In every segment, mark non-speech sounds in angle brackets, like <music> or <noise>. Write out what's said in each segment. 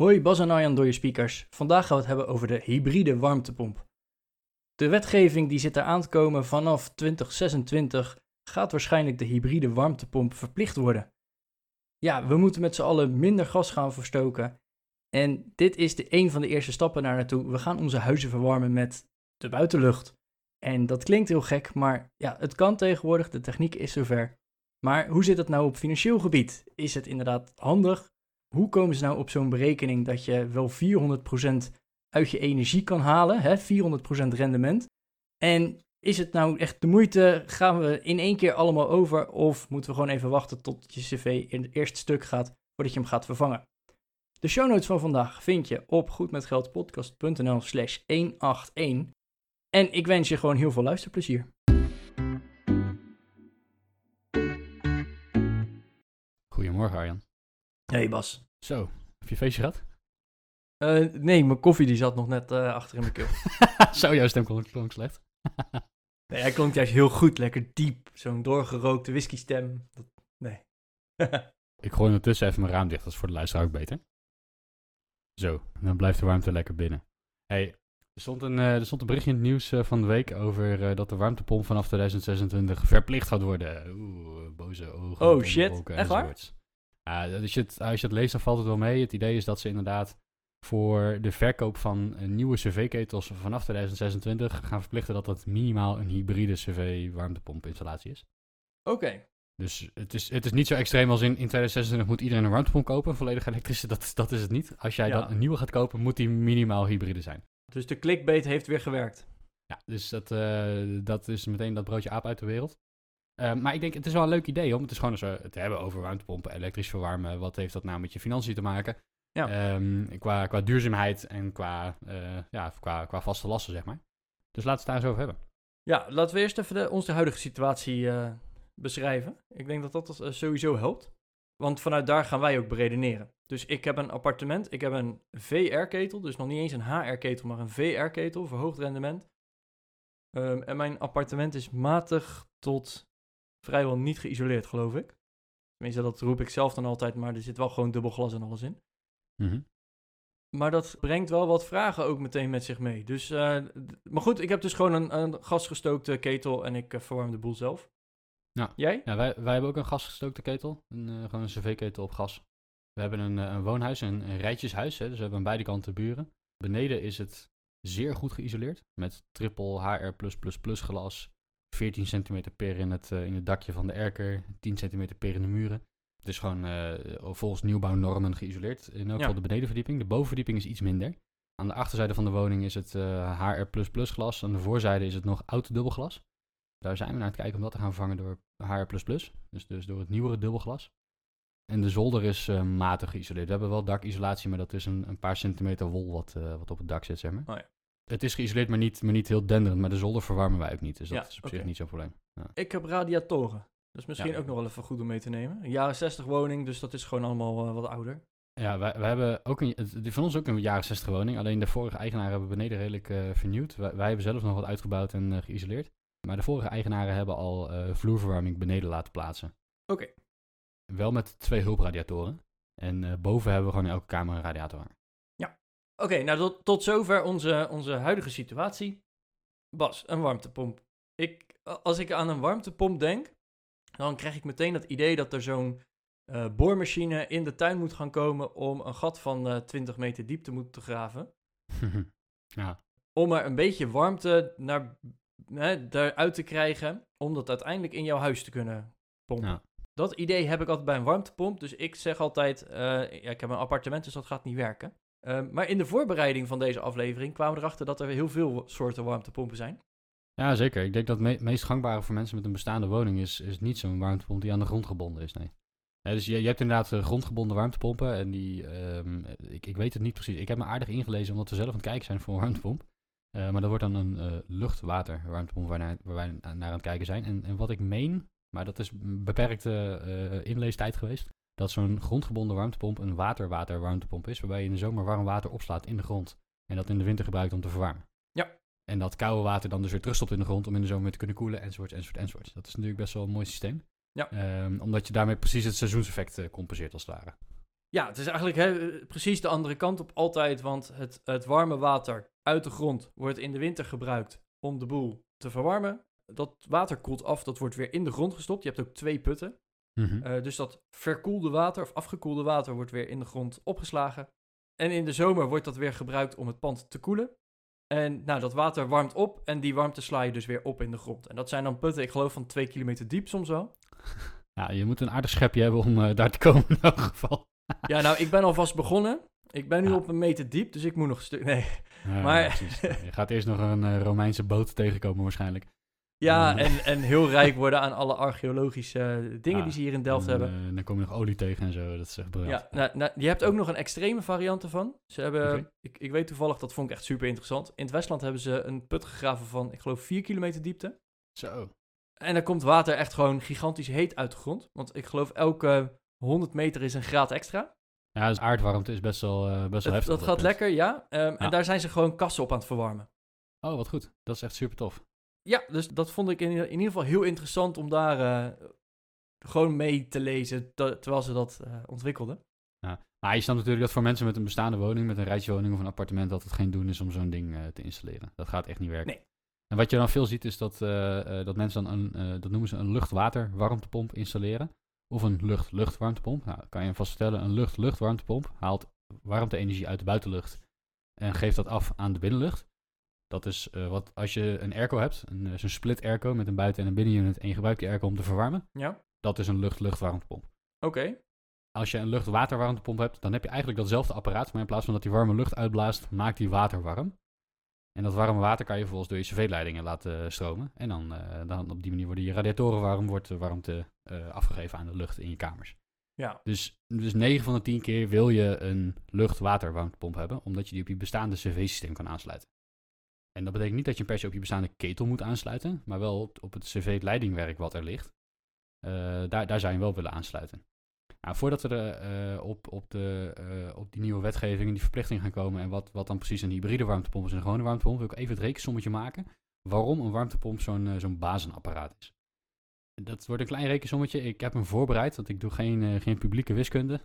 Hoi, Bas en Arjan door je speakers. Vandaag gaan we het hebben over de hybride warmtepomp. De wetgeving die zit eraan te komen vanaf 2026 gaat waarschijnlijk de hybride warmtepomp verplicht worden. Ja, we moeten met z'n allen minder gas gaan verstoken. En dit is de een van de eerste stappen naar naartoe. We gaan onze huizen verwarmen met de buitenlucht. En dat klinkt heel gek, maar ja, het kan tegenwoordig. De techniek is zover. Maar hoe zit het nou op financieel gebied? Is het inderdaad handig? Hoe komen ze nou op zo'n berekening dat je wel 400% uit je energie kan halen, hè? 400% rendement? En is het nou echt de moeite? Gaan we in één keer allemaal over? Of moeten we gewoon even wachten tot je cv in het eerste stuk gaat voordat je hem gaat vervangen? De show notes van vandaag vind je op goedmetgeldpodcast.nl slash 181. En ik wens je gewoon heel veel luisterplezier. Goedemorgen Arjan. Hey Bas. Zo, heb je feestje gehad? Uh, nee, mijn koffie die zat nog net uh, achter in mijn keel. <laughs> Zo, jouw stem klonk, klonk slecht. <laughs> nee, hij klonk juist heel goed, lekker diep. Zo'n doorgerookte whisky stem. Dat, nee. <laughs> Ik gooi ondertussen even mijn raam dicht, dat is voor de luisteraar ook beter. Zo, dan blijft de warmte lekker binnen. Hey, er stond een, uh, er stond een berichtje in het nieuws van de week over dat de warmtepomp vanaf 2026 verplicht gaat worden. Oeh, boze ogen. Oh shit, echt waar? Uh, als, je het, als je het leest, dan valt het wel mee. Het idee is dat ze inderdaad voor de verkoop van nieuwe cv-ketels vanaf 2026 gaan verplichten dat dat minimaal een hybride cv-warmtepompinstallatie is. Oké. Dus het is, het is niet zo extreem als in, in 2026 moet iedereen een warmtepomp kopen, volledig elektrische. Dat, dat is het niet. Als jij dan een nieuwe gaat kopen, moet die minimaal hybride zijn. Dus de clickbait heeft weer gewerkt. Ja, dus dat, uh, dat is meteen dat broodje aap uit de wereld. Uh, maar ik denk, het is wel een leuk idee om het is gewoon eens uh, te hebben over warmtepompen, elektrisch verwarmen. Wat heeft dat nou met je financiën te maken? Ja. Um, qua, qua duurzaamheid en qua, uh, ja, qua, qua vaste lasten, zeg maar. Dus laten we het daar eens over hebben. Ja, laten we eerst even de, onze huidige situatie beschrijven. Ik denk dat dat sowieso helpt. Want vanuit daar gaan wij ook beredeneren. Dus ik heb een appartement, ik heb een VR-ketel, dus nog niet eens een HR-ketel, maar een VR-ketel, verhoogd rendement. Um, en mijn appartement is matig tot vrijwel niet geïsoleerd, geloof ik. Tenminste, dat roep ik zelf dan altijd, maar er zit wel gewoon dubbel glas en alles in. Mm -hmm. Maar dat brengt wel wat vragen ook meteen met zich mee. Dus, uh, maar goed, ik heb dus gewoon een, een gasgestookte ketel en ik uh, verwarm de boel zelf. Ja. Jij? Ja, wij, wij hebben ook een gasgestookte ketel. Een, uh, gewoon een cv-ketel op gas. We hebben een, een woonhuis, een, een rijtjeshuis. Hè, dus we hebben aan beide kanten buren. Beneden is het zeer goed geïsoleerd. Met triple HR+++ glas. 14 centimeter per in het, uh, in het dakje van de erker, 10 centimeter per in de muren. Het is gewoon uh, volgens nieuwbouwnormen geïsoleerd. In elk geval ja. de benedenverdieping. De bovenverdieping is iets minder. Aan de achterzijde van de woning is het HR++ glas. Aan de voorzijde is het nog oud dubbelglas. Daar zijn we naar het kijken om dat te gaan vervangen door HR++. Dus, dus door het nieuwere dubbelglas. En de zolder is uh, matig geïsoleerd. We hebben wel dakisolatie, maar dat is een, een paar centimeter wol wat, uh, wat op het dak zit, zeg maar. Oh ja. Het is geïsoleerd, maar niet, maar niet heel denderend. Maar de zolder verwarmen wij ook niet. Dus dat Ja, is op zich niet zo'n probleem. Ja. Ik heb radiatoren. Dat is misschien Ja. ook nog wel even goed om mee te nemen. Een jaren 60 woning, dus dat is gewoon allemaal eh, wat ouder. Ja, wij, wij hebben ook een, van ons ook een jaren 60 woning. Alleen de vorige eigenaren hebben beneden redelijk eh, vernieuwd. Wij, wij hebben zelf nog wat uitgebouwd en eh, geïsoleerd. Maar de vorige eigenaren hebben al vloerverwarming beneden laten plaatsen. Oké. Wel met twee hulpradiatoren. En boven hebben we gewoon in elke kamer een radiator Oké, nou tot, tot zover onze, onze huidige situatie. Bas, een warmtepomp. Ik, als ik aan een warmtepomp denk, dan krijg ik meteen het idee dat er zo'n eh, boormachine in de tuin moet gaan komen om een gat van eh 20 meter diep te moeten graven. <laughs> ja, Om er een beetje warmte naar, hè, daaruit te krijgen, om dat uiteindelijk in jouw huis te kunnen pompen. ja. Dat idee heb ik altijd bij een warmtepomp. Dus ik zeg altijd, eh, ja, ik heb een appartement, dus dat gaat niet werken. Eh, maar in de voorbereiding van deze aflevering kwamen we erachter dat er heel veel soorten warmtepompen zijn. ja, zeker. Ik denk dat het me- meest gangbare voor mensen met een bestaande woning is, is niet zo'n warmtepomp die aan de grond gebonden is. Nee. Dus je, je hebt inderdaad eh, grondgebonden warmtepompen. En die, ehm, ik, ik weet het niet precies. Ik heb me aardig ingelezen omdat we zelf aan het kijken zijn voor een warmtepomp. Eh, maar dat wordt dan een eh lucht-water warmtepomp waar, naar- waar wij naar aan het kijken zijn. En, en wat ik meen, maar dat is beperkte inleestijd geweest. Dat zo'n grondgebonden warmtepomp een water-water warmtepomp is. Waarbij je in de zomer warm water opslaat in de grond. En dat in de winter gebruikt om te verwarmen. Ja. En dat koude water dan dus weer terugstopt in de grond om in de zomer te kunnen koelen, enzovoort, enzovoort, enzovoort. Dat is natuurlijk best wel een mooi systeem. Ja. Ehm, omdat je daarmee precies het seizoenseffect eh, compenseert als het ware. Ja, het is eigenlijk hè, precies de andere kant op altijd, want het, het warme water uit de grond wordt in de winter gebruikt om de boel te verwarmen. Dat water koelt af, dat wordt weer in de grond gestopt. Je hebt ook twee putten. Mhm. Eh, dus dat verkoelde water of afgekoelde water wordt weer in de grond opgeslagen. En in de zomer wordt dat weer gebruikt om het pand te koelen. En nou, dat water warmt op en die warmte sla je dus weer op in de grond. En dat zijn dan putten, ik geloof van twee kilometer diep soms wel. <laughs> Ja, je moet een aardig schepje hebben om eh, daar te komen in elk geval. <laughs> Ja, nou, ik ben alvast begonnen. Ik ben nu Ja. op een meter diep, dus ik moet nog een stuk... Nee. Ja, Maar- <laughs> je gaat eerst nog een eh, Romeinse boot tegenkomen waarschijnlijk. Ja, Ja. en, en heel <laughs> rijk worden aan alle archeologische dingen Ja, die ze hier in Delft en, hebben. eh, dan kom je nog olie tegen en zo. Dat is echt briljant. Ja, nou, nou, je hebt ook nog een extreme variant ervan. Ze hebben, ik, ik weet toevallig, dat vond ik echt super interessant. In het Westland hebben ze een put gegraven van, ik geloof, 4 kilometer diepte. Zo. En dan komt water echt gewoon gigantisch heet uit de grond. Want ik geloof elke 100 meter is een graad extra. Ja, dus aardwarmte is best wel, eh, best wel heftig. dat gaat punt. lekker, ja. Ehm, Ja. En daar zijn ze gewoon kassen op aan het verwarmen. Oh, wat goed. Dat is echt super tof. Ja, dus dat vond ik in, in ieder geval heel interessant om daar eh, gewoon mee te lezen te- terwijl ze dat eh, ontwikkelden. Maar je snapt natuurlijk dat voor mensen met een bestaande woning, met een rijtjeswoning of een appartement, dat het geen doen is om zo'n ding eh, te installeren. Dat gaat echt niet werken. Nee. En wat je dan veel ziet is dat, dat mensen dan een, dat noemen ze een lucht-water warmtepomp installeren. Of een lucht-lucht warmtepomp. Nou, kan je hem vast vertellen, een lucht-lucht warmtepomp haalt warmte-energie uit de buitenlucht en geeft dat af aan de binnenlucht. Dat is eh, wat als je een airco hebt, een, eh, zo'n split airco met een buiten- en een binnenunit en je gebruikt die airco om te verwarmen. Ja, Dat is een lucht-lucht warmtepomp. oké. Als je een lucht-waterwarmtepomp hebt, dan heb je eigenlijk datzelfde apparaat, maar in plaats van dat die warme lucht uitblaast, maakt die water warm. En dat warme water kan je vervolgens door je cv-leidingen laten stromen. En dan, eh, dan op die manier worden je radiatoren warm, wordt de warmte eh, afgegeven aan de lucht in je kamers. Ja, Dus, dus 9 van de 10 keer wil je een lucht-waterwarmtepomp hebben, omdat je die op je bestaande cv-systeem kan aansluiten. En dat betekent niet dat je per se op je bestaande ketel moet aansluiten, maar wel op, het cv-leidingwerk wat er ligt. Eh, daar, daar zou je wel willen aansluiten. Nou, voordat we eh, op, op, de, eh, op die nieuwe wetgeving en die verplichting gaan komen en wat, wat dan precies een hybride warmtepomp is en een gewone warmtepomp, wil ik even het rekensommetje maken waarom een warmtepomp zo'n zo'n bazenapparaat is. Dat wordt een klein rekensommetje. Ik heb hem voorbereid, want ik doe geen, geen publieke wiskunde.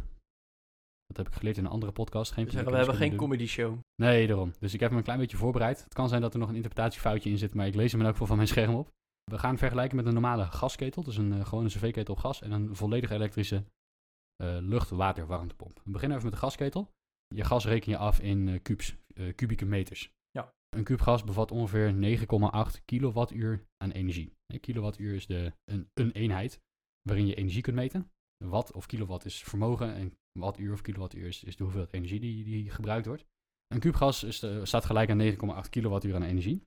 Dat heb ik geleerd in een andere podcast. Geen we, hebben geen doen. comedy show. Nee, daarom. Dus ik heb hem een klein beetje voorbereid. Het kan zijn dat er nog een interpretatiefoutje in zit, maar ik lees hem in elk geval van mijn <laughs> scherm op. We gaan vergelijken met een normale gasketel, dus een uh, gewone cv-ketel op gas, en een volledig elektrische uh, lucht-water-warmtepomp. We beginnen even met de gasketel. Je gas reken je af in uh, kubus, kubieke meters. Ja. Een kuub gas bevat ongeveer 9,8 kilowattuur aan energie. Een kilowattuur is de, een, een eenheid waarin je energie kunt meten. Watt of kilowatt is vermogen en wattuur of kilowattuur is, is de hoeveelheid energie die, die gebruikt wordt. Een kuub gas is de, staat gelijk aan 9,8 kilowattuur aan energie.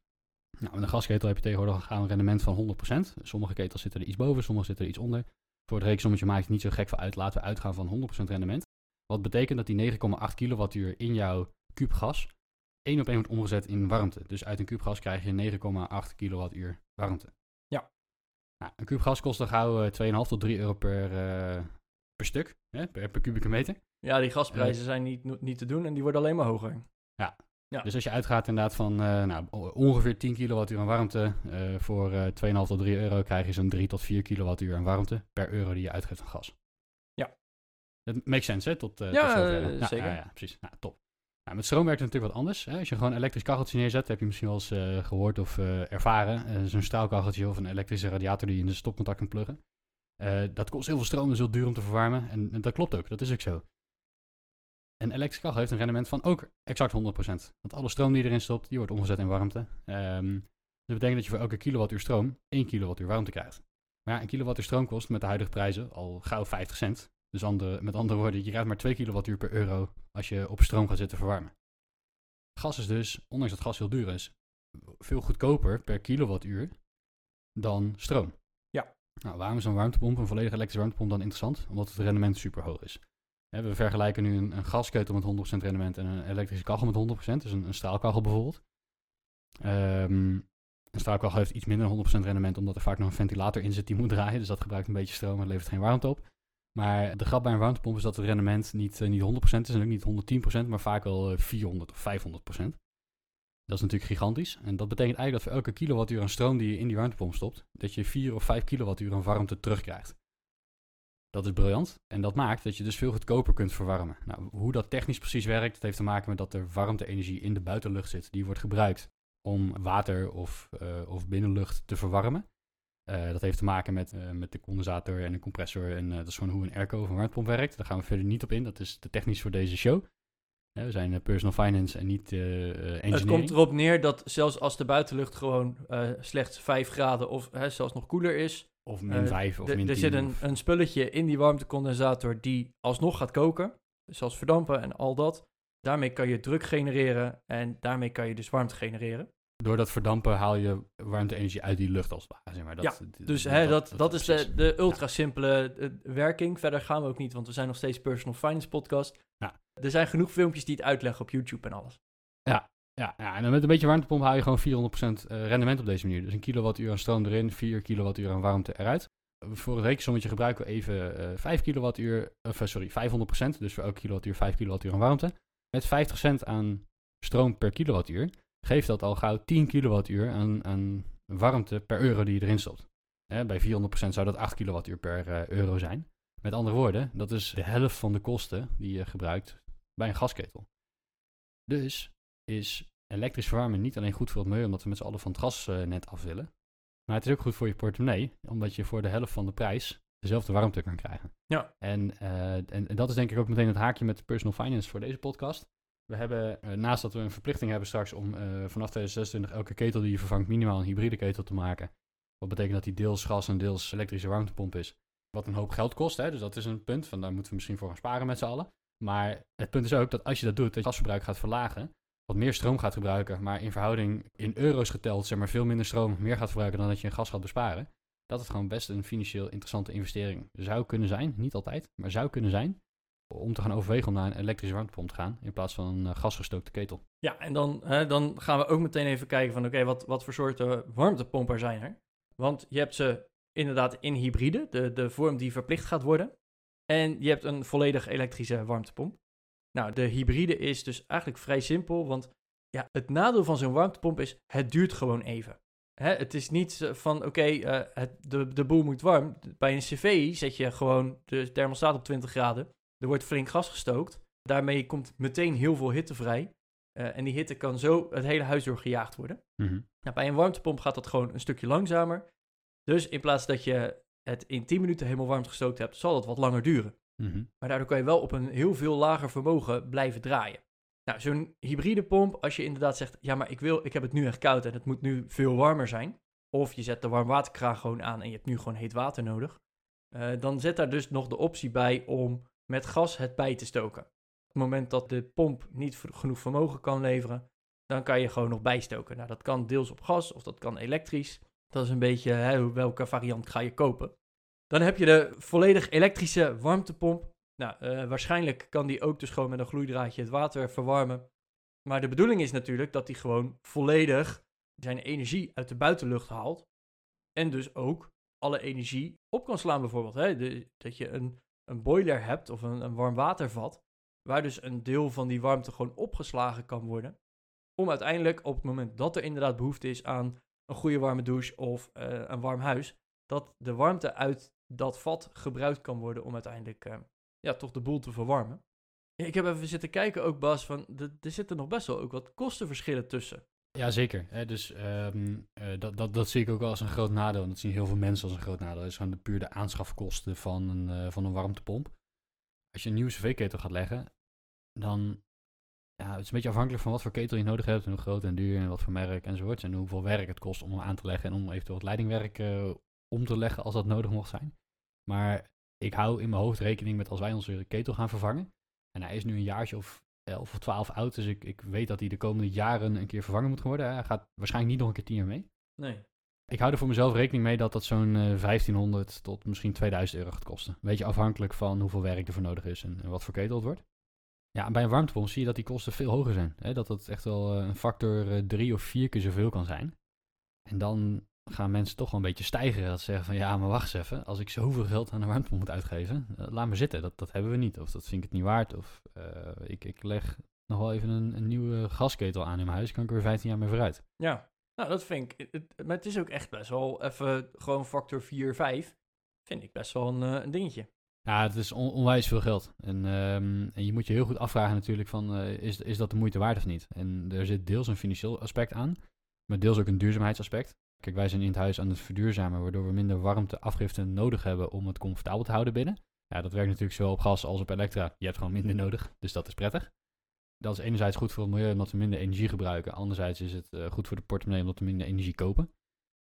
Nou, met een gasketel heb je tegenwoordig een rendement van 100%. Sommige ketels zitten er iets boven, sommige zitten er iets onder. Voor het rekensommetje maakt het niet zo gek veel uit. Laten we uitgaan van 100% rendement. Wat betekent dat die 9,8 kilowattuur in jouw kuub gas één op één wordt omgezet in warmte. Dus uit een kuub gas krijg je 9,8 kilowattuur warmte. Ja. Nou, een kuub gas kost dan gauw uh, 2,5 tot 3 euro per, uh, per stuk, hè, per, per kubieke meter. Ja, die gasprijzen uh, zijn niet, niet te doen en die worden alleen maar hoger. Ja. ja. Dus als je uitgaat inderdaad van uh, nou, ongeveer 10 kilowattuur aan warmte, uh, voor 2,5 tot 3 euro krijg je zo'n 3 tot 4 kilowattuur aan warmte per euro die je uitgeeft aan gas. Ja. Dat makes sense, hè? Tot, uh, ja, tot zover. Uh, zeker. Ja, ja, precies. Nou, top. Nou, met stroom werkt het natuurlijk wat anders. Hè? Als je gewoon een elektrisch kacheltje neerzet, heb je misschien wel eens uh, gehoord of uh, ervaren. Zo'n straalkacheltje of een elektrische radiator die je in de stopcontact kunt pluggen. Dat kost heel veel stroom, dat is heel duur om te verwarmen. En, en, dat klopt ook, dat is ook zo. Een elektrische kachel heeft een rendement van ook exact 100%. Want alle stroom die erin stopt, die wordt omgezet in warmte. Um, dat betekent dat je voor elke kilowattuur stroom 1 kilowattuur warmte krijgt. Maar ja, een kilowattuur stroom kost met de huidige prijzen al gauw 50 cent. Dus andere, met andere woorden, je krijgt maar 2 kilowattuur per euro als je op stroom gaat zitten verwarmen. Gas is dus, ondanks dat gas heel duur is, veel goedkoper per kilowattuur dan stroom. Ja. Nou, waarom is een warmtepomp, een volledige elektrische warmtepomp dan interessant? Omdat het rendement super hoog is. We vergelijken nu een, een gasketel met 100% rendement en een elektrische kachel met 100%, dus een, een straalkachel bijvoorbeeld. Ehm, een straalkachel heeft iets minder dan 100% rendement, omdat er vaak nog een ventilator in zit die moet draaien. Dus dat gebruikt een beetje stroom en levert geen warmte op. Maar de grap bij een warmtepomp is dat het rendement niet, eh, niet 100% is en ook niet 110%, maar vaak wel eh, 400 of 500%. Dat is natuurlijk gigantisch. En dat betekent eigenlijk dat voor elke kilowattuur aan stroom die je in die warmtepomp stopt, dat je 4 of 5 kilowattuur aan warmte terugkrijgt. Dat is briljant. En dat maakt dat je dus veel goedkoper kunt verwarmen. Nou, hoe dat technisch precies werkt, dat heeft te maken met dat er warmte-energie in de buitenlucht zit. Die wordt gebruikt om water of, eh, of binnenlucht te verwarmen. Eh, dat heeft te maken met, eh, met de condensator en de compressor. En dat is gewoon hoe een airco of een warmtepomp werkt. Daar gaan we verder niet op in. Dat is te technisch voor deze show. we zijn personal finance en niet engineering. Het komt erop neer dat zelfs als de buitenlucht gewoon slechts 5 graden of zelfs nog koeler is, of min 5 of min 10. Er zit een, een spulletje in die warmtecondensator die alsnog gaat koken. Zoals verdampen en al dat. Daarmee kan je druk genereren en daarmee kan je dus warmte genereren. Door dat verdampen haal je warmte-energie uit die lucht als. Zeg maar. dat, ja, dus dat, hè, dat, dat, is de, de ultra simpele werking. Verder gaan we ook niet, want we zijn nog steeds Personal Finance podcast. Ja. Er zijn genoeg filmpjes die het uitleggen op YouTube en alles. Ja, ja, ja, en met een beetje warmtepomp haal je gewoon 400% eh, rendement op deze manier. Dus een kilowattuur aan stroom erin, 4 kilowattuur aan warmte eruit. Voor het rekensommetje gebruiken we even uh, 5 kilowattuur, of sorry, 500%. Dus voor elke kilowattuur 5 kilowattuur aan warmte. Met 50 cent aan stroom per kilowattuur geeft dat al gauw 10 kilowattuur aan, aan warmte per euro die je erin stopt. Hè, bij 400% zou dat 8 kilowattuur per uh, euro zijn. Met andere woorden, dat is de helft van de kosten die je gebruikt bij een gasketel. Dus is elektrisch verwarmen niet alleen goed voor het milieu, omdat we met z'n allen van het gasnet af willen. Maar het is ook goed voor je portemonnee, omdat je voor de helft van de prijs dezelfde warmte kan krijgen. Ja. En, uh, en, en, dat is denk ik ook meteen het haakje met personal finance voor deze podcast. We hebben, uh, naast dat we een verplichting hebben straks om uh, vanaf 2026 elke ketel die je vervangt minimaal een hybride ketel te maken. Wat betekent dat die deels gas en deels elektrische warmtepomp is. Wat een hoop geld kost, hè? dus dat is een punt. Van daar moeten we misschien voor gaan sparen met z'n allen. Maar het punt is ook dat als je dat doet, dat je gasverbruik gaat verlagen wat meer stroom gaat gebruiken, maar in verhouding in euro's geteld, zeg maar veel minder stroom meer gaat verbruiken dan dat je in gas gaat besparen, dat het gewoon best een financieel interessante investering zou kunnen zijn. Niet altijd, maar zou kunnen zijn. Om te gaan overwegen om naar een elektrische warmtepomp te gaan in plaats van een uh, gasgestookte ketel. Ja, en dan, hè, dan gaan we ook meteen even kijken van oké, wat, wat voor soorten warmtepompen zijn er? Want je hebt ze inderdaad in hybride, de, de vorm die verplicht gaat worden. En je hebt een volledig elektrische warmtepomp. Nou, de hybride is dus eigenlijk vrij simpel, want ja, het nadeel van zo'n warmtepomp is, het duurt gewoon even. Hè, het is niet van, oké, eh, de, de boel moet warm. Bij een cv zet je gewoon de thermostaat op 20 graden. Er wordt flink gas gestookt. Daarmee komt meteen heel veel hitte vrij. Uh, en die hitte kan zo het hele huis doorgejaagd worden. Mm nou, bij een warmtepomp gaat dat gewoon een stukje langzamer. Dus in plaats dat je het in 10 minuten helemaal warm gestookt hebt, zal het wat langer duren. Mhm. Maar daardoor kan je wel op een heel veel lager vermogen blijven draaien. Nou, zo'n hybride pomp, als je inderdaad zegt, ja, maar ik, wil, ik heb het nu echt koud en het moet nu veel warmer zijn. Of je zet de warmwaterkraan gewoon aan en je hebt nu gewoon heet water nodig. Uh, dan zet daar dus nog de optie bij om met gas het bij te stoken. Op het moment dat de pomp niet genoeg vermogen kan leveren, dan kan je gewoon nog bijstoken. Nou, dat kan deels op gas of dat kan elektrisch. Dat is een beetje hè, welke variant ga je kopen. Dan heb je de volledig elektrische warmtepomp. Nou, uh, waarschijnlijk kan die ook dus gewoon met een gloeidraadje het water verwarmen. Maar de bedoeling is natuurlijk dat die gewoon volledig zijn energie uit de buitenlucht haalt. En dus ook alle energie op kan slaan bijvoorbeeld. Hè? dat je een, een boiler hebt of een, een warm watervat. Waar dus een deel van die warmte gewoon opgeslagen kan worden. Om uiteindelijk op het moment dat er inderdaad behoefte is aan een goede warme douche of uh, een warm huis. Dat de warmte uit dat vat gebruikt kan worden om uiteindelijk uh, ja, toch de boel te verwarmen. Ik heb even zitten kijken ook, Bas, van er zitten nog best wel ook wat kostenverschillen tussen. Ja, zeker. Dus um, uh, dat, dat, dat zie ik ook wel als een groot nadeel. En dat zien heel veel mensen als een groot nadeel. Dat is gewoon de puur de aanschafkosten van een, uh, van een warmtepomp. Als je een nieuwe cv-ketel gaat leggen, dan ja, het is een beetje afhankelijk van wat voor ketel je nodig hebt. En hoe groot en duur en wat voor merk enzovoort. En hoeveel werk het kost om hem aan te leggen en om eventueel wat leidingwerk uh, om te leggen als dat nodig mocht zijn. Maar ik hou in mijn hoofd rekening met als wij onze ketel gaan vervangen. En hij is nu een jaartje of 11 of 12 oud, dus ik, ik weet dat hij de komende jaren een keer vervangen moet worden. Hij gaat waarschijnlijk niet nog een keer tien jaar mee. Nee. Ik hou er voor mezelf rekening mee dat dat zo'n eh 1500 tot misschien 2000 euro gaat kosten. Weet je, afhankelijk van hoeveel werk er voor nodig is en, en wat voor ketel het wordt. Ja, en bij een warmtepomp zie je dat die kosten veel hoger zijn. Hè? Dat het echt wel eh, een factor eh, drie of vier keer zoveel kan zijn. En dan gaan mensen toch wel een beetje stijgeren. Dat ze zeggen van ja, maar wacht eens even. Als ik zoveel geld aan een warmtepomp moet uitgeven, eh, laat maar zitten. Dat, dat hebben we niet. Of dat vind ik het niet waard. Of eh, ik, ik leg nog wel even een, een nieuwe gasketel aan in mijn huis. Kan ik er weer 15 jaar mee vooruit. Ja, nou dat vind ik. Het, het- maar het is ook echt best wel even gewoon factor 4, 5. Vind ik best wel een, eh, een dingetje. Ja, het is on- onwijs veel geld. En, ehm, en je moet je heel goed afvragen natuurlijk van, is, is dat de moeite waard of niet? En er zit deels een financieel aspect aan, maar deels ook een duurzaamheidsaspect. Kijk, wij zijn in het huis aan het verduurzamen, waardoor we minder warmteafgifte nodig hebben om het comfortabel te houden binnen. Ja, dat werkt natuurlijk zowel op gas als op elektra. Je hebt gewoon minder nodig, dus dat is prettig. Dat is enerzijds goed voor het milieu omdat we minder energie gebruiken. Anderzijds is het eh, goed voor de portemonnee omdat we minder energie kopen.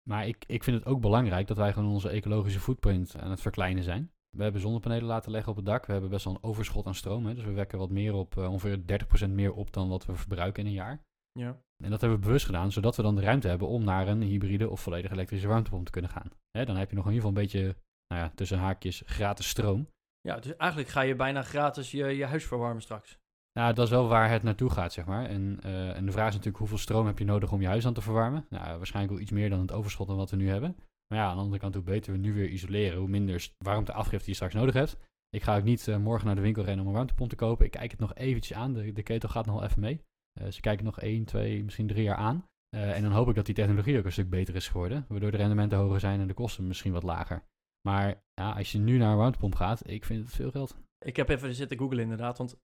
Maar ik, ik vind het ook belangrijk dat wij gewoon onze ecologische footprint aan het verkleinen zijn. We hebben zonnepanelen laten leggen op het dak. We hebben best wel een overschot aan stroom. Hè? Dus we wekken wat meer op, eh, ongeveer 30% meer op dan wat we verbruiken in een jaar. Ja. En dat hebben we bewust gedaan, zodat we dan de ruimte hebben om naar een hybride of volledig elektrische warmtepomp te kunnen gaan. Hè, dan heb je nog in ieder geval een beetje, nou ja, tussen haakjes, gratis stroom. ja, dus eigenlijk ga je bijna gratis je, je huis verwarmen straks. Nou, dat is wel waar het naartoe gaat, zeg maar. En, eh, en de vraag is natuurlijk, hoeveel stroom heb je nodig om je huis aan te verwarmen? Nou, waarschijnlijk wel iets meer dan het overschot dan wat we nu hebben. Maar ja, aan de andere kant, hoe beter we nu weer isoleren, hoe minder warmteafgifte je straks nodig hebt. Ik ga ook niet eh, morgen naar de winkel rennen om een warmtepomp te kopen. Ik kijk het nog eventjes aan. De, de ketel gaat nog wel even mee. Eh, ze kijken nog 1, 2, misschien 3 jaar aan. Eh, en dan hoop ik dat die technologie ook een stuk beter is geworden. Waardoor de rendementen hoger zijn en de kosten misschien wat lager. Maar ja, als je nu naar een warmtepomp gaat, ik vind het veel geld. Ik heb even zitten googlen inderdaad, want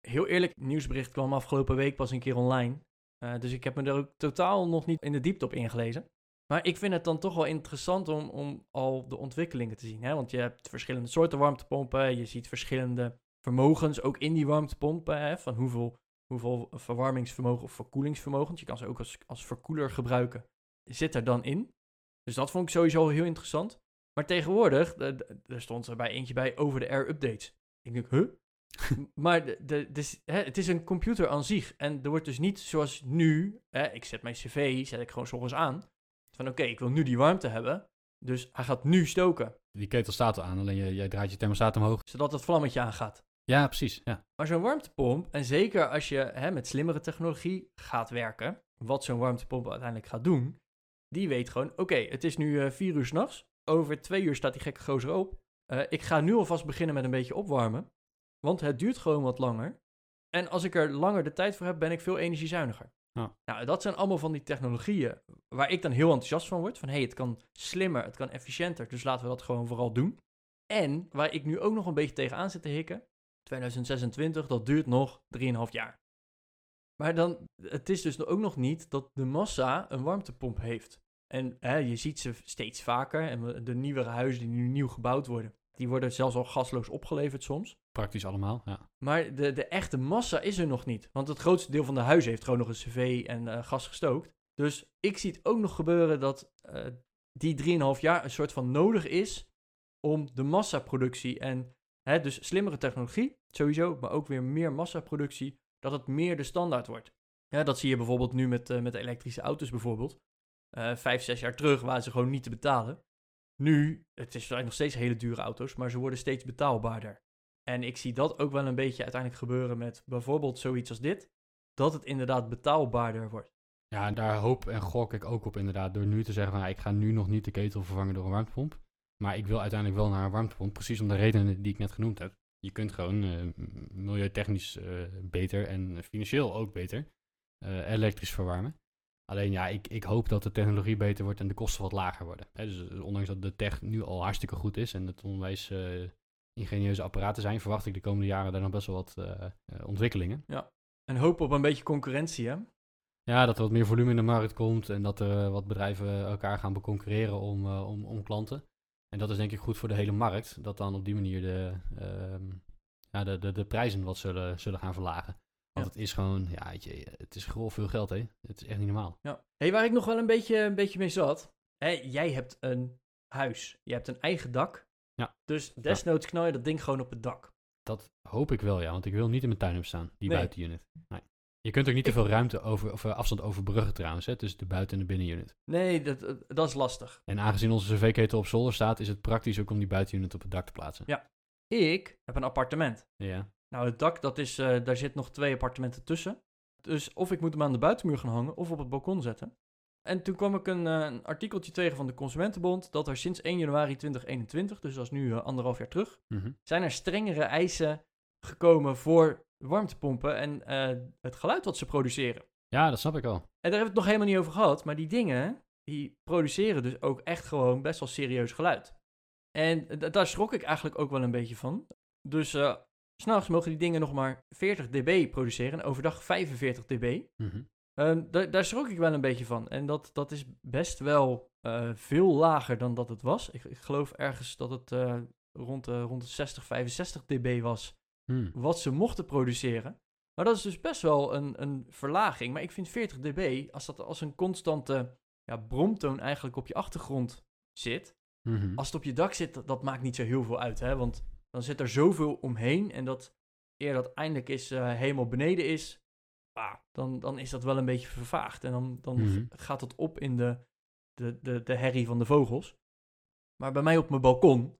heel eerlijk, het nieuwsbericht kwam afgelopen week pas een keer online. Eh, dus ik heb me er ook totaal nog niet in de diepte op ingelezen. Maar ik vind het dan toch wel interessant om, om al de ontwikkelingen te zien. Hè? Want je hebt verschillende soorten warmtepompen, je ziet verschillende vermogens ook in die warmtepompen. Hè? Van hoeveel, hoeveel verwarmingsvermogen of verkoelingsvermogen, want je kan ze ook als, als verkoeler gebruiken, zit er dan in. Dus dat vond ik sowieso heel interessant. Maar tegenwoordig, er stond er bij eentje bij over de air updates. Ik denk, huh? <laughs> maar de, de, dus, hè, het is een computer aan zich. En er wordt dus niet zoals nu, hè, ik zet mijn cv, zet ik gewoon 's ochtends aan. Van oké, ik wil nu die warmte hebben. Dus hij gaat nu stoken, Die ketel staat al aan, alleen je, jij draait je thermostaat omhoog. zodat het vlammetje aangaat. Ja, precies. Ja. Maar zo'n warmtepomp, en zeker als je hè, met slimmere technologie gaat werken, wat zo'n warmtepomp uiteindelijk gaat doen, die weet gewoon, oké, het is nu eh, vier uur s'nachts, over twee uur staat die gekke gozer op. Eh, ik ga nu alvast beginnen met een beetje opwarmen, want het duurt gewoon wat langer. En als ik er langer de tijd voor heb, ben ik veel energiezuiniger. Ja. Nou, dat zijn allemaal van die technologieën waar ik dan heel enthousiast van word. Van hé, hey, het kan slimmer, het kan efficiënter, dus laten we dat gewoon vooral doen. En waar ik nu ook nog een beetje tegenaan zit te hikken, 2026, dat duurt nog 3,5 jaar. Maar dan, het is dus ook nog niet dat de massa een warmtepomp heeft. En hè, je ziet ze steeds vaker. En de nieuwere huizen die nu nieuw gebouwd worden, die worden zelfs al gasloos opgeleverd soms. Praktisch allemaal, ja. Maar de, de echte massa is er nog niet. Want het grootste deel van de huizen heeft gewoon nog een cv en eh, gas gestookt. Dus ik zie het ook nog gebeuren dat eh, die 3,5 jaar een soort van nodig is om de massaproductie en dus slimmere technologie sowieso, maar ook weer meer massaproductie, dat het meer de standaard wordt. Ja, dat zie je bijvoorbeeld nu met, eh, met elektrische auto's bijvoorbeeld. Eh, vijf, zes jaar terug waren ze gewoon niet te betalen. Nu, het is nog steeds hele dure auto's, maar ze worden steeds betaalbaarder. En ik zie dat ook wel een beetje uiteindelijk gebeuren met bijvoorbeeld zoiets als dit. Dat het inderdaad betaalbaarder wordt. Ja, en daar hoop en gok ik ook op inderdaad. Door nu te zeggen van, ik ga nu nog niet de ketel vervangen door een warmtepomp. Maar ik wil uiteindelijk wel naar een warmtepomp. Precies om de redenen die ik net genoemd heb. Je kunt gewoon m- milieutechnisch eh, beter en financieel ook beter eh, elektrisch verwarmen. Alleen ja, ik, ik hoop dat de technologie beter wordt en de kosten wat lager worden. Dus ondanks dat de tech nu al hartstikke goed is en het onwijs ingenieuze apparaten zijn, verwacht ik de komende jaren daar nog best wel wat ontwikkelingen. En hoop op een beetje concurrentie, hè? Ja, dat er wat meer volume in de markt komt en dat er wat bedrijven elkaar gaan beconcurreren om, om, om klanten. En dat is denk ik goed voor de hele markt, dat dan op die manier de, ehm, ja, de, de, de prijzen wat zullen, zullen gaan verlagen. Want Ja. het is gewoon, ja, weet je, het is gewoon veel geld, hè. Het is echt niet normaal. Ja. Hey, waar ik nog wel een beetje, een beetje mee zat. Hè, jij hebt een huis. Je hebt een eigen dak. Ja. Dus desnoods knal je dat ding gewoon op het dak. Dat hoop ik wel, ja, want ik wil niet in mijn tuin hebben staan, die Nee. buitenunit. Nee. Je kunt ook niet te veel ruimte over, of eh, afstand overbruggen trouwens, hè, tussen de buiten- en de binnenunit. Nee, dat, dat- dat is lastig. En aangezien onze cv-ketel op zolder staat, is het praktisch ook om die buitenunit op het dak te plaatsen. Ja. Ik heb een appartement. Ja. Nou, het dak, dat is, eh, daar zit nog twee appartementen tussen. Dus of ik moet hem aan de buitenmuur gaan hangen of op het balkon zetten. En toen kwam ik een, eh, een artikeltje tegen van de Consumentenbond dat er sinds 1 januari 2021, dus dat is nu eh, anderhalf jaar terug, Mhm. zijn er strengere eisen gekomen voor warmtepompen en eh, het geluid wat ze produceren. ja, dat snap ik al. En daar hebben we het nog helemaal niet over gehad, maar die dingen, die produceren dus ook echt gewoon best wel serieus geluid. En daar schrok ik eigenlijk ook wel een beetje van. Dus s s'nachts mogen die dingen nog maar 40 dB produceren en overdag 45 dB. Mhm. Ehm, da- daar schrok ik wel een beetje van. En dat, dat is best wel eh, veel lager dan dat het was. Ik, ik geloof ergens dat het rond, de, rond de 60, 65 dB was Hm. wat ze mochten produceren. Maar dat is dus best wel een, een verlaging. Maar ik vind 40 dB, als dat als een constante ja, bromtoon eigenlijk op je achtergrond zit. Mhm. Als het op je dak zit, dat, dat maakt niet zo heel veel uit. Hè? Want dan zit er zoveel omheen. En dat eer dat eindelijk is eh, helemaal beneden is, ah, dan, dan is dat wel een beetje vervaagd. En dan, dan Mhm. gaat het op in de, de, de, de herrie van de vogels. Maar bij mij op mijn balkon,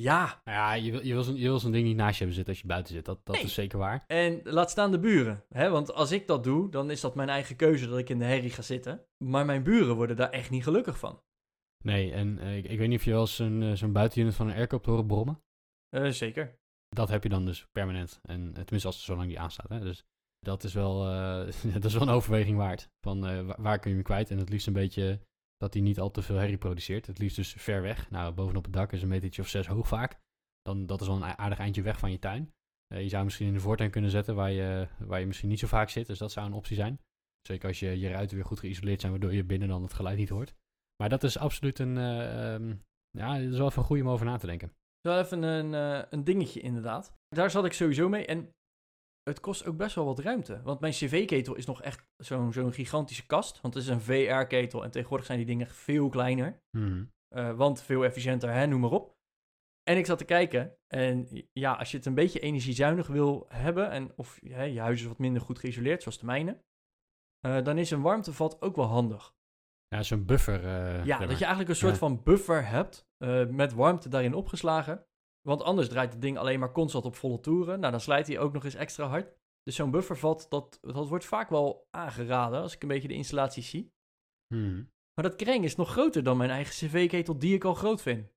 ja, Nou ja, je wil, je, wil zo'n, je wil zo'n ding niet naast je hebben zitten als je buiten zit. Dat, dat Nee. is zeker waar. En laat staan de buren. Hè? Want als ik dat doe, dan is dat mijn eigen keuze dat ik in de herrie ga zitten. Maar mijn buren worden daar echt niet gelukkig van. Nee, en eh, ik, ik weet niet of je wel eens zo'n, eh, zo'n buitenunit van een airco hebt horen brommen. Eh, zeker. Dat heb je dan dus permanent. En tenminste als zolang die aanstaat. Hè. Dus dat is wel, <laughs> dat is wel een overweging waard. Van wa- waar kun je hem kwijt? En het liefst een beetje dat hij niet al te veel herrie produceert. Het liefst dus ver weg. Nou, bovenop het dak is een metertje of zes hoog vaak. Dan, dat is wel een aardig eindje weg van je tuin. Eh, je zou misschien in de voortuin kunnen zetten waar je, waar je misschien niet zo vaak zit. Dus dat zou een optie zijn. Zeker als je, je ruiten weer goed geïsoleerd zijn, waardoor je binnen dan het geluid niet hoort. Maar dat is absoluut een, eh, ehm, ja, dat is wel even goed om over na te denken. Wel even een, eh, een dingetje inderdaad. Daar zat ik sowieso mee. En het kost ook best wel wat ruimte. Want mijn cv-ketel is nog echt zo'n zo'n gigantische kast. Want het is een VR-ketel en tegenwoordig zijn die dingen veel kleiner. Mhm. Eh, want veel efficiënter, hè, noem maar op. En ik zat te kijken. En ja, als je het een beetje energiezuinig wil hebben. En of hè, je huis is wat minder goed geïsoleerd, zoals de mijne. eh, dan is een warmtevat ook wel handig. Ja, zo'n buffer. eh, Ja, dat je eigenlijk een soort Ja. van buffer hebt. met warmte daarin opgeslagen. Want anders draait het ding alleen maar constant op volle toeren. Nou, dan slijt hij ook nog eens extra hard. Dus zo'n buffervat, dat, dat wordt vaak wel aangeraden. Als ik een beetje de installaties zie. Mhm. Maar dat kreng is nog groter dan mijn eigen cv-ketel, die ik al groot vind.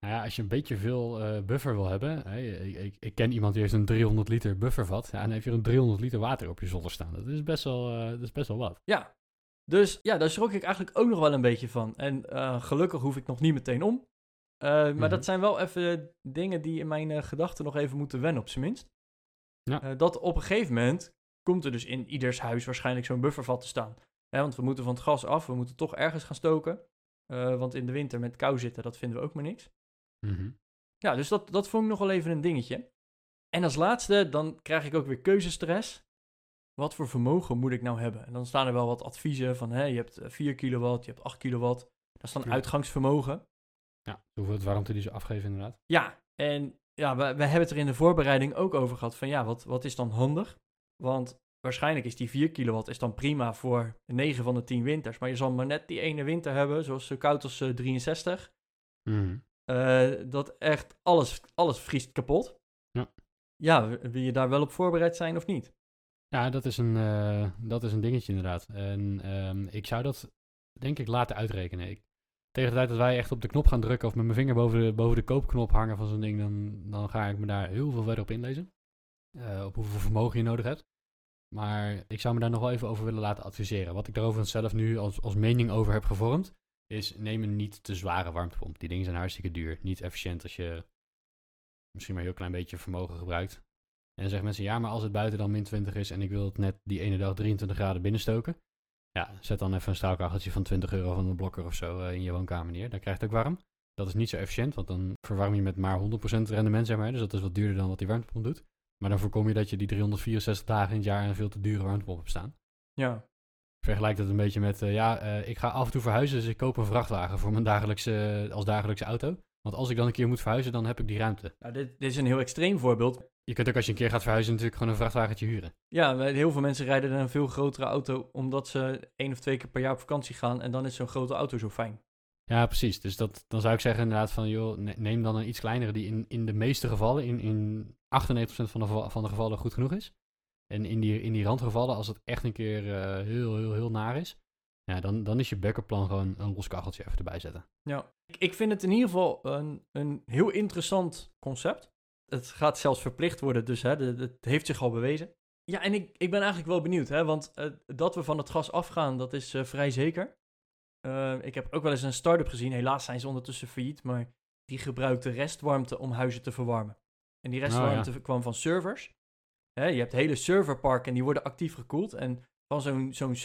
Nou ja, als je een beetje veel eh, buffer wil hebben. hè, ik, ik, ik ken iemand die heeft een 300 liter buffervat. Ja, en dan heb je een 300 liter water op je zolder staan. Dat is best wel, eh, dat is best wel wat. Ja, dus ja, daar schrok ik eigenlijk ook nog wel een beetje van. En eh, gelukkig hoef ik nog niet meteen om. Eh, maar Mhm. dat zijn wel even dingen die in mijn eh, gedachten nog even moeten wennen, op zijn minst. Ja. Eh, dat op een gegeven moment komt er dus in ieders huis waarschijnlijk zo'n buffervat te staan. Hè, want we moeten van het gas af, we moeten toch ergens gaan stoken. Want in de winter met kou zitten, dat vinden we ook maar niks. Mhm. Ja, dus dat, dat vond ik nog wel even een dingetje. En als laatste, dan krijg ik ook weer keuzestress. Wat voor vermogen moet ik nou hebben? En dan staan er wel wat adviezen van, hè, je hebt eh, 4 kilowatt, je hebt 8 kilowatt. Dat is dan uitgangsvermogen. Ja, hoeveel warmte die ze afgeven inderdaad. Ja, en ja, we, we hebben het er in de voorbereiding ook over gehad van, ja, wat, wat is dan handig? Want waarschijnlijk is die 4 kilowatt is dan prima voor 9 van de 10 winters. Maar je zal maar net die ene winter hebben, zoals zo koud als eh, 63. Mhm. Eh, dat echt alles, alles vriest kapot. Ja. Ja, wil je daar wel op voorbereid zijn of niet? Ja, dat is, een, eh, dat is een dingetje inderdaad. En ehm, ik zou dat denk ik laten uitrekenen. Ik, tegen de tijd dat wij echt op de knop gaan drukken of met mijn vinger boven de, boven de koopknop hangen van zo'n ding, dan, dan ga ik me daar heel veel verder op inlezen. Eh, op hoeveel vermogen je nodig hebt. Maar ik zou me daar nog wel even over willen laten adviseren. Wat ik daarover zelf nu als, als mening over heb gevormd, is neem een niet te zware warmtepomp. Die dingen zijn hartstikke duur. Niet efficiënt als je misschien maar een heel klein beetje vermogen gebruikt. En dan zeggen mensen, ja, maar als het buiten dan min 20 is en ik wil het net die ene dag 23 graden binnenstoken. Ja, zet dan even een straalkacheltje van 20 euro van een blokker of zo eh, in je woonkamer neer. Dan krijg je het ook warm. Dat is niet zo efficiënt, want dan verwarm je met maar 100% rendement, zeg maar. Dus dat is wat duurder dan wat die warmtepomp doet. Maar dan voorkom je dat je die 364 dagen in het jaar een veel te dure warmtepomp hebt staan. Ja. Vergelijk dat een beetje met, eh, ja, eh, ik ga af en toe verhuizen, dus ik koop een vrachtwagen voor mijn dagelijkse, als dagelijkse auto. Want als ik dan een keer moet verhuizen, dan heb ik die ruimte. Nou, dit, dit is een heel extreem voorbeeld. Je kunt ook als je een keer gaat verhuizen natuurlijk gewoon een vrachtwagentje huren. Ja, heel veel mensen rijden een veel grotere auto omdat ze één of twee keer per jaar op vakantie gaan. En dan is zo'n grote auto zo fijn. Ja, precies. Dus dat, dan zou ik zeggen inderdaad van, joh, ne- neem dan een iets kleinere die in, in de meeste gevallen, in, in 98% van de, van de gevallen goed genoeg is. En in die, in die randgevallen, als het echt een keer eh, heel, heel, heel naar is, ja, dan, dan is je backup plan gewoon een los kacheltje even erbij zetten. Ja, ik, ik vind het in ieder geval een, een heel interessant concept. Het gaat zelfs verplicht worden, dus hè, het heeft zich al bewezen. Ja, en ik, ik ben eigenlijk wel benieuwd, hè, want eh, dat we van het gas afgaan, dat is eh, vrij zeker. Eh, ik heb ook wel eens een start-up gezien, helaas zijn ze ondertussen failliet, maar die gebruikte restwarmte om huizen te verwarmen. En die restwarmte kwam van servers. Hè, je hebt hele serverparken en die worden actief gekoeld. En van zo'n zo'n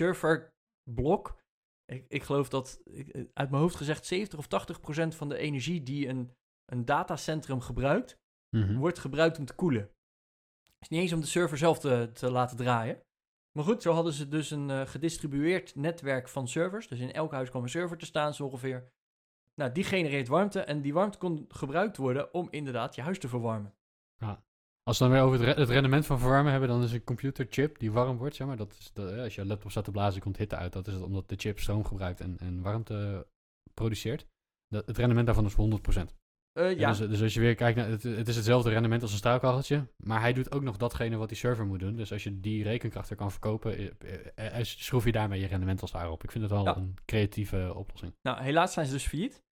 serverblok ik, ik geloof dat, eh, uit mijn hoofd gezegd, 70 of 80 procent van de energie die een, een datacentrum gebruikt, Mhm. wordt gebruikt om te koelen. is niet eens om de server zelf te, te laten draaien. Maar goed, zo hadden ze dus een eh, gedistribueerd netwerk van servers. Dus in elk huis kwam een server te staan, zo ongeveer. Nou, die genereert warmte en die warmte kon gebruikt worden om inderdaad je huis te verwarmen. Als we dan weer over het, re- het rendement van verwarmen hebben, dan is een computerchip die warm wordt, zeg maar. Dat is de, als je laptop staat te blazen, komt hitte uit. Dat is het omdat de chip stroom gebruikt en, en warmte produceert. Dat, het rendement daarvan is 100%. Eh, Ja, dus, dus als je weer kijkt naar, het, het is hetzelfde rendement als een staalkacheltje, maar hij doet ook nog datgene wat die server moet doen. Dus als je die rekenkracht er kan verkopen, eh, eh, schroef je daarmee je rendement als daar op. Ik vind het wel Ja. een creatieve oplossing. nou helaas zijn ze dus failliet.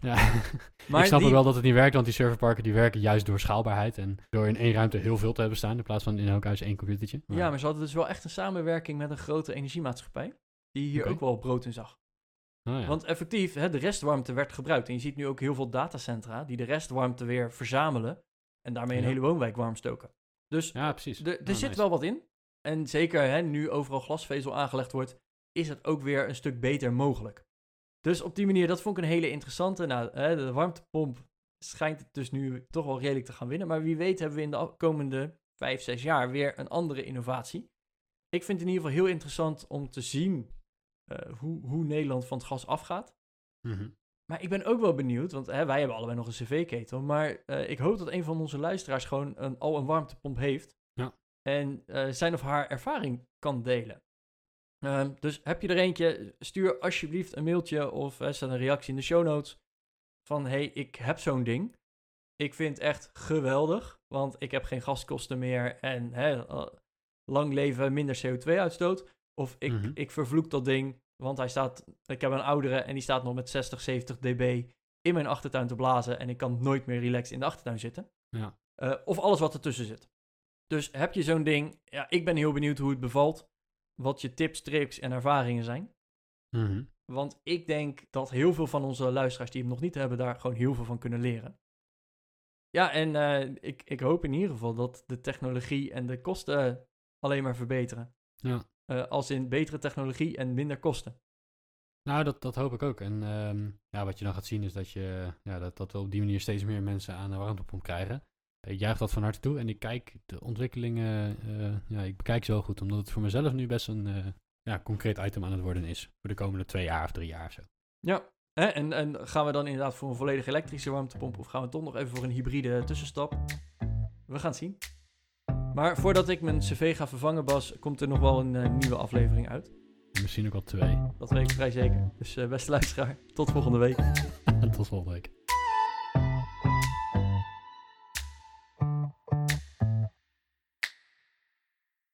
Ja, <laughs> Maar ik snap die- ook wel dat het niet werkt, want die serverparken die werken juist door schaalbaarheid en door in één ruimte heel veel te hebben staan in plaats van in elk huis één computertje. Maar- Ja, maar ze hadden dus wel echt een samenwerking met een grote energiemaatschappij. Die hier ook wel brood in zag. Oh, ja. Want effectief, hè, de restwarmte werd gebruikt. En je ziet nu ook heel veel datacentra die de restwarmte weer verzamelen. En daarmee een Ja. hele woonwijk warm stoken. Dus ja, precies. er- er Oh, zit nice. wel wat in. En zeker hè, nu overal glasvezel aangelegd wordt, is het ook weer een stuk beter mogelijk. Dus op die manier, dat vond ik een hele interessante. Nou, de warmtepomp schijnt het dus nu toch wel redelijk te gaan winnen. Maar wie weet hebben we in de komende vijf, zes jaar weer een andere innovatie. Ik vind het in ieder geval heel interessant om te zien eh, hoe, hoe Nederland van het gas afgaat. Mhm. Maar ik ben ook wel benieuwd, want hè, wij hebben allebei nog een cv-ketel. Maar eh, ik hoop dat een van onze luisteraars gewoon een, al een warmtepomp heeft. Ja. En eh, zijn of haar ervaring kan delen. Ehm, dus heb je er eentje, stuur alsjeblieft een mailtje of zet een reactie in de show notes. Van hey, ik heb zo'n ding. Ik vind het echt geweldig, want ik heb geen gaskosten meer en hè, eh, lang leven, minder CO2-uitstoot. Of ik, Mhm. ik vervloek dat ding, want hij staat, ik heb een oudere en die staat nog met 60, 70 dB in mijn achtertuin te blazen en ik kan nooit meer relaxed in de achtertuin zitten. Ja. Eh, of alles wat ertussen zit. Dus heb je zo'n ding, ja, ik ben heel benieuwd hoe het bevalt, wat je tips, tricks en ervaringen zijn. Mhm. Want ik denk dat heel veel van onze luisteraars die hem nog niet hebben, daar gewoon heel veel van kunnen leren. Ja, en eh, ik, ik hoop in ieder geval dat de technologie en de kosten alleen maar verbeteren. Ja. Eh, als in betere technologie en minder kosten. Nou, dat, dat hoop ik ook. En ehm, ja, wat je dan gaat zien is dat, je, ja, dat, dat we op die manier steeds meer mensen aan een warmtepomp krijgen. Ik juich dat van harte toe en ik kijk de ontwikkelingen, eh, ja, ik bekijk ze wel goed, omdat het voor mezelf nu best een eh, ja, concreet item aan het worden is. Voor de komende twee jaar of drie jaar of zo. Ja? En, en gaan we dan inderdaad voor een volledig elektrische warmtepomp of gaan we toch nog even voor een hybride tussenstap? We gaan het zien. Maar voordat ik mijn cv ga vervangen, Bas, komt er nog wel een eh, nieuwe aflevering uit. Misschien ook wel twee. Dat weet ik vrij zeker. Dus eh, beste luisteraar, tot volgende week. <laughs> Tot volgende week.